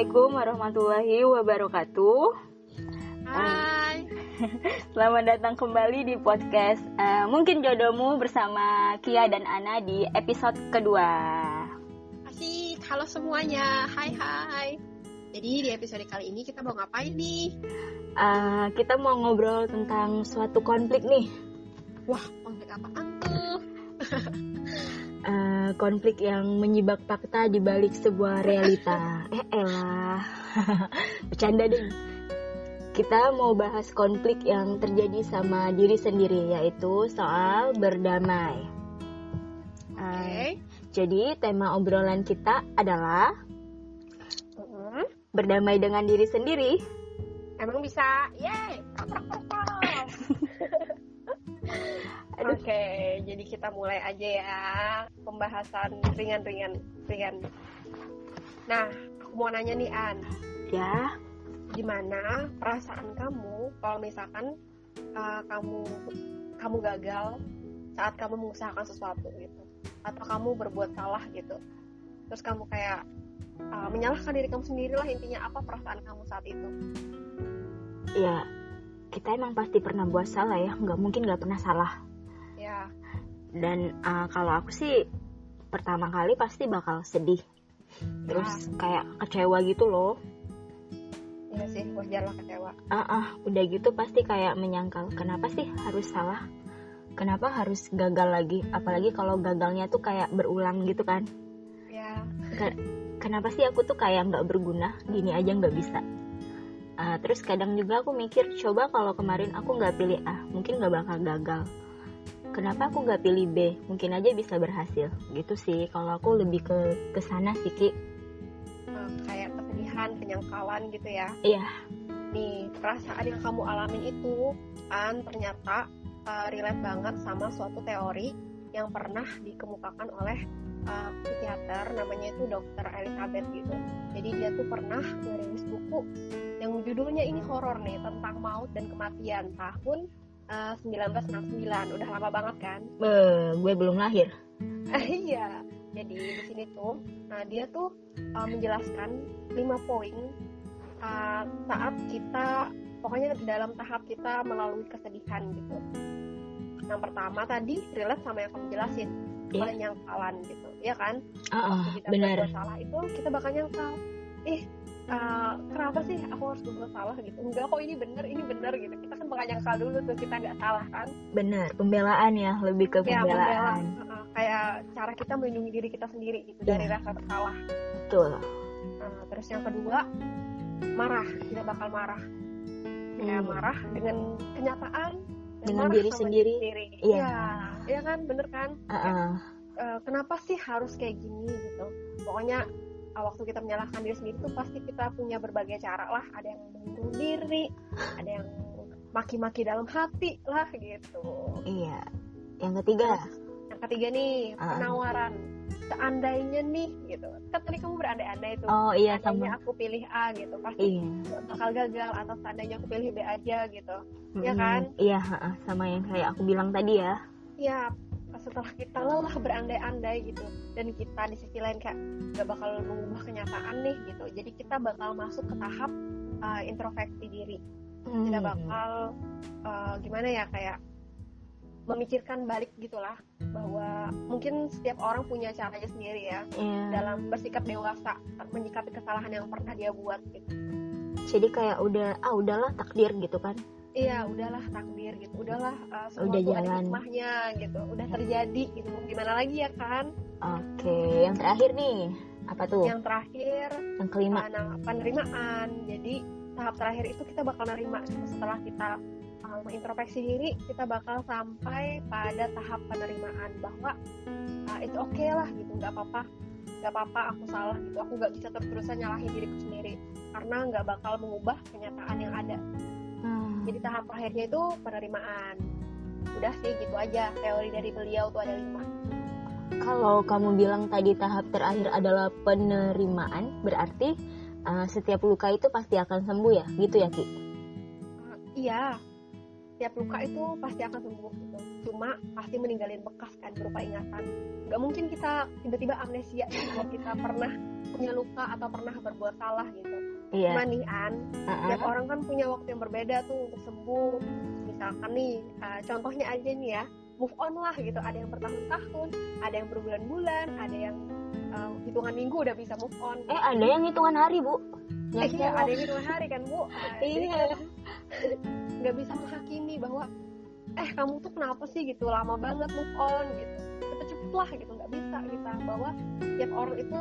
Assalamualaikum warahmatullahi wabarakatuh. Hai. Selamat datang kembali di podcast uh, Mungkin Jodohmu bersama Kia dan Ana di episode kedua. Asik, halo semuanya. Hai hai. Jadi di episode kali ini kita mau ngapain nih? Uh, kita mau ngobrol tentang suatu konflik nih. Wah, konflik apaan tuh? uh, konflik yang menyibak fakta di balik sebuah realita. eh elah, bercanda deh. Kita mau bahas konflik yang terjadi sama diri sendiri, yaitu soal berdamai. Oke. Okay. Uh, jadi tema obrolan kita adalah uh-huh. berdamai dengan diri sendiri. Emang bisa? Yeay! Oke, okay, jadi kita mulai aja ya pembahasan ringan-ringan ringan. Nah, aku mau nanya nih An. Ya. Gimana perasaan kamu kalau misalkan uh, kamu kamu gagal saat kamu mengusahakan sesuatu gitu, atau kamu berbuat salah gitu, terus kamu kayak uh, menyalahkan diri kamu sendiri lah intinya apa perasaan kamu saat itu? Ya, kita emang pasti pernah buat salah ya, nggak mungkin nggak pernah salah ya dan uh, kalau aku sih pertama kali pasti bakal sedih terus ya. kayak kecewa gitu loh Iya sih, wajar lah kecewa. Ah, uh, uh, udah gitu pasti kayak menyangkal, kenapa sih harus salah? Kenapa harus gagal lagi? Apalagi kalau gagalnya tuh kayak berulang gitu kan? Ya. Ke kenapa sih aku tuh kayak nggak berguna, gini aja nggak bisa? Uh, terus kadang juga aku mikir, coba kalau kemarin aku nggak pilih A, mungkin nggak bakal gagal kenapa aku nggak pilih B? Mungkin aja bisa berhasil. Gitu sih. Kalau aku lebih ke ke sana sih Ki. Hmm, kayak kesedihan penyangkalan gitu ya. Iya. Nih perasaan yang kamu alamin itu kan ternyata uh, relate banget sama suatu teori yang pernah dikemukakan oleh uh, psikiater namanya itu dokter Elizabeth gitu. Jadi dia tuh pernah merilis buku yang judulnya ini horor nih tentang maut dan kematian tahun uh, eh, 1969 udah lama banget kan? Uh, gue belum lahir. Iya. Jadi di sini tuh nah dia tuh uh, menjelaskan lima poin uh, saat kita pokoknya dalam tahap kita melalui kesedihan gitu. Yang pertama tadi relate sama yang kamu jelasin. Yeah. penyangkalan gitu. Ya kan? Uh, uh, kita benar. salah itu kita bakal nyangkal. Ih uh, kenapa sih aku harus berbuat salah gitu? Enggak kok ini bener ini bener gitu. Kita kan bakal nyangkal dulu tuh kita nggak salah kan? Bener pembelaan ya lebih ke pembelaan. ya, pembela, uh, kayak cara kita melindungi diri kita sendiri gitu yeah. dari rasa bersalah betul. Uh, terus yang kedua marah. Kita bakal marah. Hmm. marah dengan kenyataan dengan diri sendiri. iya. Iya kan? Bener kan? Uh -uh. uh, kenapa sih harus kayak gini gitu? Pokoknya waktu kita menyalahkan diri sendiri tuh pasti kita punya berbagai cara lah. Ada yang membunuh diri ada yang maki-maki dalam hati lah gitu. Iya. Yang ketiga? Yang ketiga nih uh. penawaran. Seandainya nih gitu. Kan tadi kamu berandai-andai tuh. Oh iya seandainya sama. aku pilih A gitu. Pasti iya. bakal gagal. Atau seandainya aku pilih B aja gitu. Mm-hmm. ya kan? Iya sama yang kayak aku bilang tadi ya. Iya. Setelah kita lelah berandai-andai gitu dan kita di sisi lain kayak gak bakal mengubah kenyataan nih gitu jadi kita bakal masuk ke tahap uh, introspeksi diri hmm. kita bakal uh, gimana ya kayak memikirkan balik gitulah bahwa mungkin setiap orang punya caranya sendiri ya yeah. dalam bersikap dewasa menyikapi kesalahan yang pernah dia buat gitu jadi kayak udah ah udahlah takdir gitu kan iya udahlah takdir gitu. Udahlah uh, semua udah jalan. ada hikmahnya gitu. Udah terjadi gitu. Gimana lagi ya kan? Oke okay. yang terakhir nih. Apa tuh? Yang terakhir yang kelima. nah, penerimaan. Jadi tahap terakhir itu kita bakal nerima. Setelah kita uh, mengintrospeksi diri kita bakal sampai pada tahap penerimaan bahwa uh, itu oke okay lah gitu. Nggak apa-apa. Nggak apa-apa aku salah gitu. Aku nggak bisa terus-terusan nyalahin diriku sendiri. Karena nggak bakal mengubah kenyataan yang ada. Jadi tahap akhirnya itu penerimaan. Udah sih gitu aja. Teori dari beliau tuh ada lima. Kalau kamu bilang tadi tahap terakhir adalah penerimaan berarti uh, setiap luka itu pasti akan sembuh ya? Gitu ya ki? Uh, iya setiap luka itu pasti akan sembuh gitu. Cuma pasti meninggalin bekas kan berupa ingatan. Nggak mungkin kita tiba-tiba amnesia gitu kalau kita pernah punya luka atau pernah berbuat salah gitu. Iya. Cuma nih An Uh-uh. tiap orang kan punya waktu yang berbeda tuh untuk sembuh. Misalkan nih uh, contohnya aja nih ya move on lah gitu. Ada yang bertahun-tahun ada yang berbulan-bulan ada yang uh, hitungan minggu udah bisa move on. Eh ada yang hitungan hari bu Eh, iya, ada yang hitungan hari kan bu? Jadi Iya. nggak bisa menghakimi bahwa eh kamu tuh kenapa sih gitu? Lama banget move on gitu. Cepet-cepet lah gitu nggak bisa kita bahwa tiap orang itu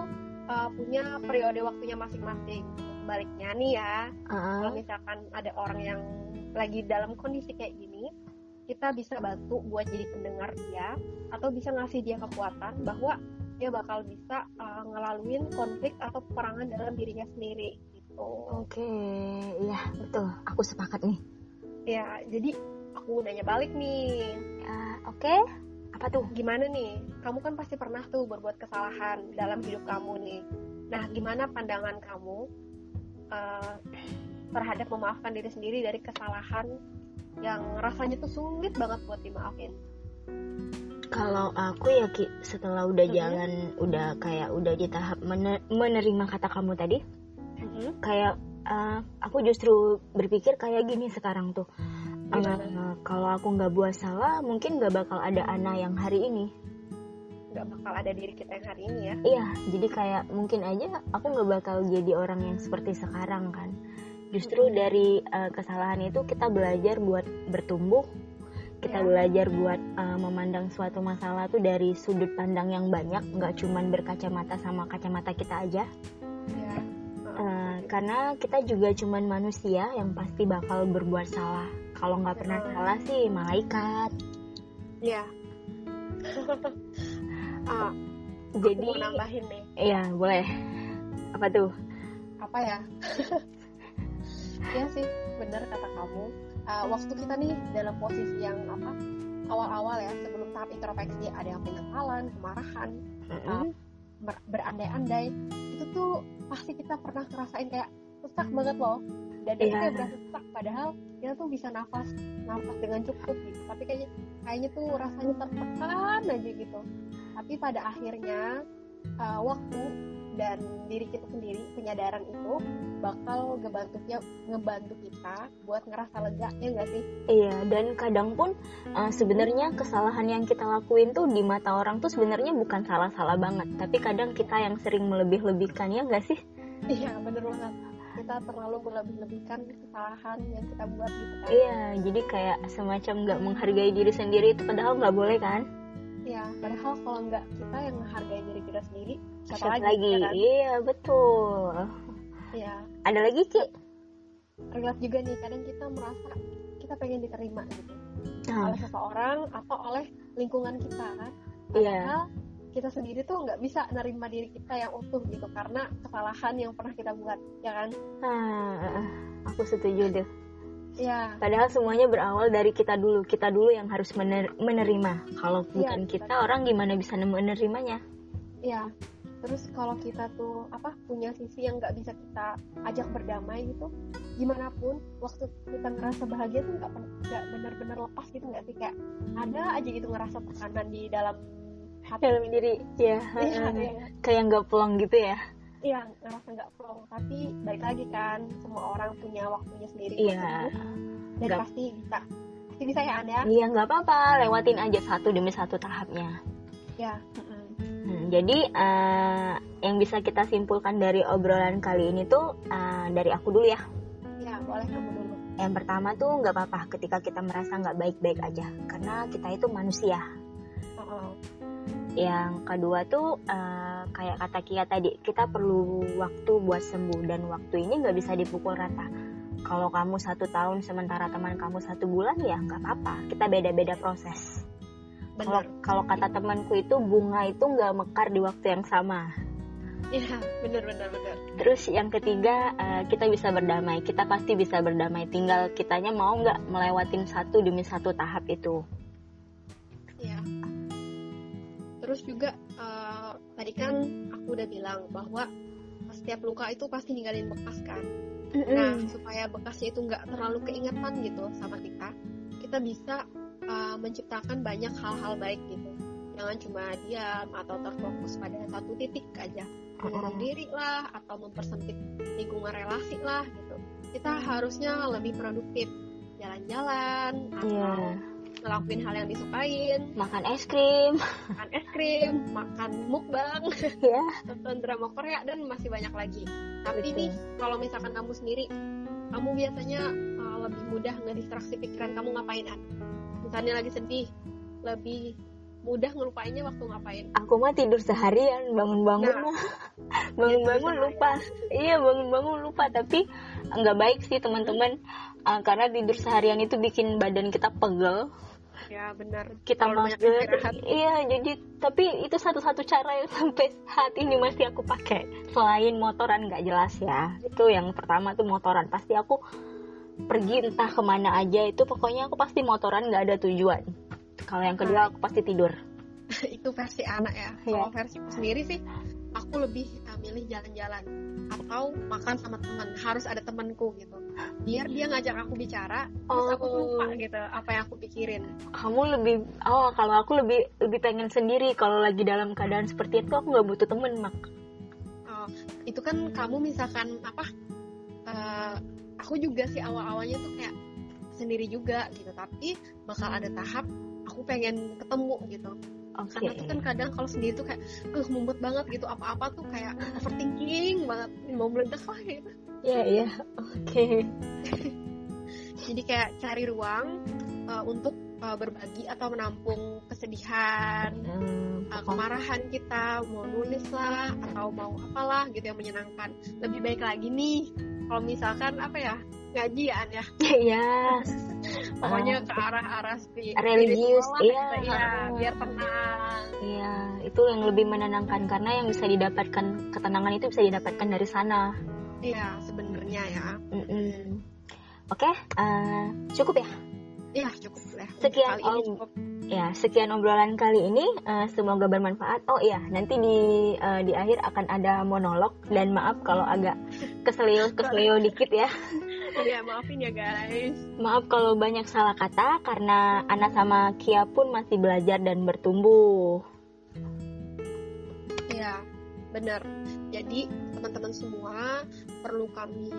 uh, punya periode waktunya masing-masing. Sebaliknya nih ya Uh-uh. kalau misalkan ada orang yang lagi dalam kondisi kayak gini kita bisa bantu buat jadi pendengar dia atau bisa ngasih dia kekuatan bahwa dia bakal bisa uh, ngelaluin konflik atau peperangan dalam dirinya sendiri gitu Oke, iya betul. Aku sepakat nih. ya jadi aku nanya balik nih Ya, Oke, apa tuh? gimana nih kamu kan pasti pernah tuh berbuat kesalahan dalam hidup kamu nih nah gimana pandangan kamu uh, terhadap memaafkan diri sendiri dari kesalahan yang rasanya tuh sulit banget buat dimaafin Kalau aku ya Ki, setelah udah Mhm. jalan, udah kayak udah di tahap mener- menerima kata kamu tadi, kayak uh, aku justru berpikir kayak gini sekarang tuh. Uh, kalau aku nggak buat salah, mungkin nggak bakal ada Ana yang hari ini. nggak bakal ada diri kita yang hari ini ya Iya, jadi kayak mungkin aja aku nggak bakal jadi orang yang seperti sekarang kan. Justru Mhm. dari uh, kesalahan itu kita belajar buat bertumbuh, kita Iya. belajar buat uh, memandang suatu masalah tuh dari sudut pandang yang banyak, nggak cuman berkacamata sama kacamata kita aja. Uh, karena kita juga cuman manusia yang pasti bakal berbuat salah. Kalau nggak pernah salah sih malaikat. ya ah, Jadi, aku mau nambahin nih iya boleh. Apa tuh? apa ya ya sih bener kata kamu Uh, waktu kita nih dalam posisi yang apa awal-awal ya sebelum tahap introspeksi ada yang penyesalan kemarahan Mm-mm. ber- berandai-andai itu tuh pasti kita pernah ngerasain kayak sesak banget loh. Dan Iya. itu kayak berasa sesak padahal kita tuh bisa nafas nafas dengan cukup gitu. Tapi kayaknya kayaknya tuh rasanya tertekan aja gitu. Tapi pada akhirnya uh, waktu dan diri kita sendiri penyadaran itu bakal ngebantunya ngebantu kita buat ngerasa lega ya enggak sih Iya, dan kadang pun uh, sebenarnya kesalahan yang kita lakuin tuh di mata orang tuh sebenarnya bukan salah-salah banget, tapi kadang kita yang sering melebih-lebihkan ya nggak sih? iya bener banget kita terlalu melebih-lebihkan kesalahan yang kita buat gitu kan Iya, jadi kayak semacam nggak menghargai diri sendiri itu padahal nggak boleh kan? Iya, padahal kalau nggak kita yang menghargai diri kita sendiri, siapa, lagi? lagi? ya kan? Iya, betul. Iya, Ada lagi Ki? relate juga nih. Kadang kita merasa kita pengen diterima gitu Nah, oleh seseorang atau oleh lingkungan kita kan. iya. Padahal kita sendiri tuh nggak bisa nerima diri kita yang utuh gitu karena kesalahan yang pernah kita buat, ya kan? Nah, aku setuju deh. Iya, Padahal semuanya berawal dari kita dulu. Kita dulu yang harus mener- menerima. Kalau bukan Iya, kita, orang gimana bisa menerimanya? iya. Terus kalau kita tuh apa punya sisi yang nggak bisa kita ajak berdamai gitu, gimana pun waktu kita ngerasa bahagia tuh nggak nggak benar-benar lepas gitu nggak sih kayak ada aja gitu ngerasa tekanan di dalam hati. Dalam diri, ya. Iya, iya, Kayak nggak pulang gitu ya? iya ngerasa nggak plong. Tapi balik lagi kan, semua orang punya waktunya sendiri. Iya. Dan Nggak- pasti bisa, pasti bisa ya Anda. Iya nggak apa-apa, lewatin aja satu demi satu tahapnya. Ya. Mm-mm. Hmm, jadi eh, yang bisa kita simpulkan dari obrolan kali ini tuh eh, dari aku dulu ya. Ya boleh kamu dulu. Yang pertama tuh nggak apa-apa ketika kita merasa nggak baik-baik aja, karena kita itu manusia. Oh, Yang kedua tuh eh, kayak kata Kia tadi, kita perlu waktu buat sembuh dan waktu ini nggak bisa dipukul rata. Kalau kamu satu tahun sementara teman kamu satu bulan ya nggak apa-apa, kita beda-beda proses. Kalau benar. kalau kata temanku itu bunga itu nggak mekar di waktu yang sama. Iya, benar benar benar. Terus yang ketiga eh, kita bisa berdamai. Kita pasti bisa berdamai. Tinggal kitanya mau nggak melewatin satu demi satu tahap itu. Iya. Terus juga eh, tadi kan aku udah bilang bahwa setiap luka itu pasti ninggalin bekas kan. Nah, supaya bekasnya itu nggak terlalu keingetan gitu sama kita kita bisa uh, menciptakan banyak hal-hal baik gitu. Jangan cuma diam atau terfokus pada satu titik aja. Bunuh diri lah atau mempersempit lingkungan relasi lah gitu. Kita harusnya lebih produktif. Jalan-jalan atau yeah. ngelakuin hal yang disukain. Makan es krim. Makan es krim makan mukbang. Yeah. drama Korea dan masih banyak lagi. Tapi Betul. nih kalau misalkan kamu sendiri kamu biasanya uh, lebih mudah ngedistraksi pikiran kamu ngapain an misalnya lagi sedih lebih mudah ngelupainnya waktu ngapain? Aku mah tidur seharian bangun-bangun nah, bangun-bangun lupa. Iya bangun-bangun lupa tapi nggak baik sih teman-teman. Uh, karena tidur seharian itu bikin badan kita pegel. Ya benar. Kita mager. iya jadi tapi itu satu-satu cara yang sampai saat ini masih aku pakai. Selain motoran nggak jelas ya. Itu yang pertama tuh motoran. Pasti aku pergi entah ke mana aja itu pokoknya aku pasti motoran nggak ada tujuan. Kalau yang kedua aku pasti tidur. Itu versi anak ya. Yeah. kalau versi sendiri sih aku lebih uh, milih jalan-jalan atau makan sama teman. Harus ada temanku gitu. Biar dia ngajak aku bicara oh. terus aku lupa oh. gitu apa yang aku pikirin. Kamu lebih oh kalau aku lebih lebih pengen sendiri. Kalau lagi dalam keadaan seperti itu aku nggak butuh temen mak. Oh, itu kan kamu misalkan apa uh, aku juga sih awal-awalnya tuh kayak sendiri juga gitu tapi bakal ada tahap aku pengen ketemu gitu okay. karena tuh kan kadang kalau sendiri tuh kayak uh mumet banget gitu apa-apa tuh kayak overthinking banget mau meledak lah gitu iya yeah, iya yeah. oke okay. jadi kayak cari ruang uh, untuk uh, berbagi atau menampung kesedihan hmm, uh, kemarahan kita mau nulis lah atau mau apalah gitu yang menyenangkan lebih baik lagi nih kalau misalkan apa ya gajian ya iya pokoknya ke arah-arah religius iya. ya, biar tenang. Iya itu yang lebih menenangkan karena yang bisa didapatkan ketenangan itu bisa didapatkan dari sana. Iya sebenarnya ya. Mm -mm. oke okay, uh, eh, cukup ya? Iya cukup ya sekian kali ini cukup ya sekian obrolan kali ini. Uh, semoga bermanfaat. Oh iya nanti di uh, di akhir akan ada monolog. Dan maaf kalau agak keselio keselio dikit ya. Iya maafin ya guys. Maaf kalau banyak salah kata karena Ana sama Kia pun masih belajar dan bertumbuh. Iya benar. Jadi teman-teman semua perlu kami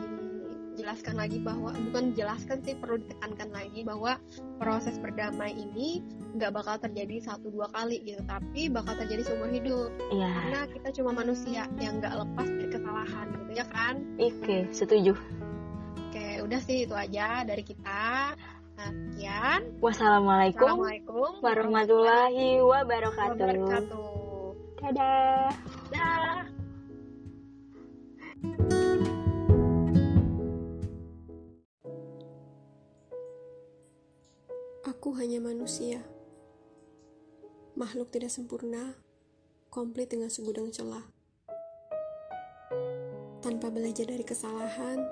jelaskan lagi bahwa bukan jelaskan sih perlu ditekankan lagi bahwa proses berdamai ini nggak bakal terjadi satu dua kali gitu tapi bakal terjadi seumur hidup. Ya. karena kita cuma manusia yang nggak lepas dari kesalahan gitu ya kan? Oke setuju. Oke udah sih itu aja dari kita. Sekian. Wassalamualaikum, wassalamualaikum warahmatullahi wabarakatuh, wabarakatuh. dadah. Dadah Aku hanya manusia, makhluk tidak sempurna, komplit dengan segudang celah. Tanpa belajar dari kesalahan,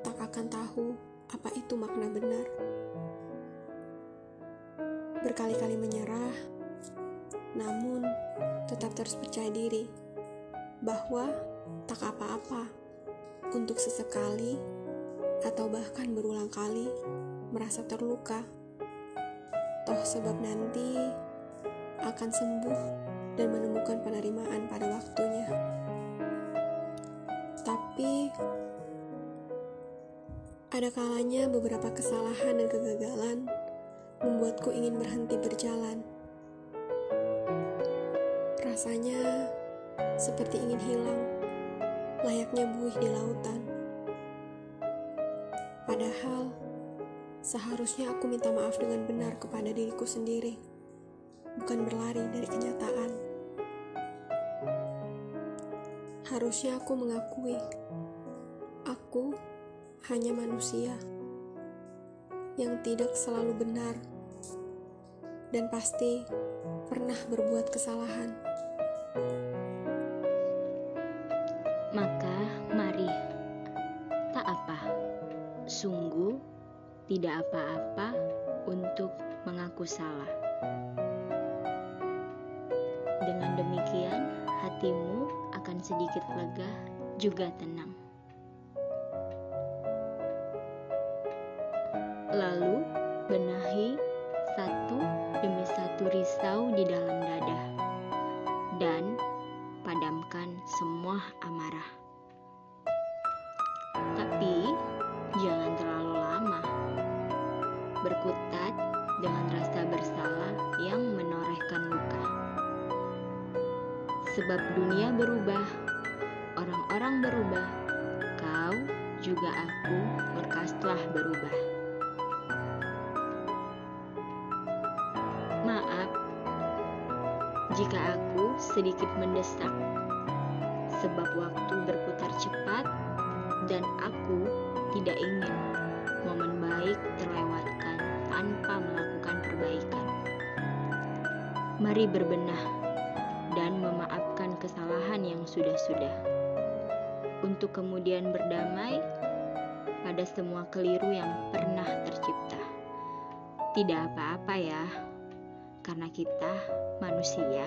tak akan tahu apa itu makna benar. Berkali-kali menyerah, namun tetap terus percaya diri bahwa tak apa-apa untuk sesekali atau bahkan berulang kali merasa terluka toh sebab nanti akan sembuh dan menemukan penerimaan pada waktunya. Tapi ada kalanya beberapa kesalahan dan kegagalan membuatku ingin berhenti berjalan. Rasanya seperti ingin hilang, layaknya buih di lautan. Padahal Seharusnya aku minta maaf dengan benar kepada diriku sendiri, bukan berlari dari kenyataan. Harusnya aku mengakui, aku hanya manusia yang tidak selalu benar dan pasti pernah berbuat kesalahan. Maka, mari, tak apa, sungguh tidak apa-apa untuk mengaku salah. Dengan demikian, hatimu akan sedikit lega juga tenang. Berkutat dengan rasa bersalah yang menorehkan luka. Sebab dunia berubah, orang-orang berubah, kau juga aku lekaslah berubah. Maaf jika aku sedikit mendesak, sebab waktu berputar cepat dan aku tidak ingin Mari berbenah dan memaafkan kesalahan yang sudah-sudah, untuk kemudian berdamai pada semua keliru yang pernah tercipta. Tidak apa-apa, ya, karena kita manusia.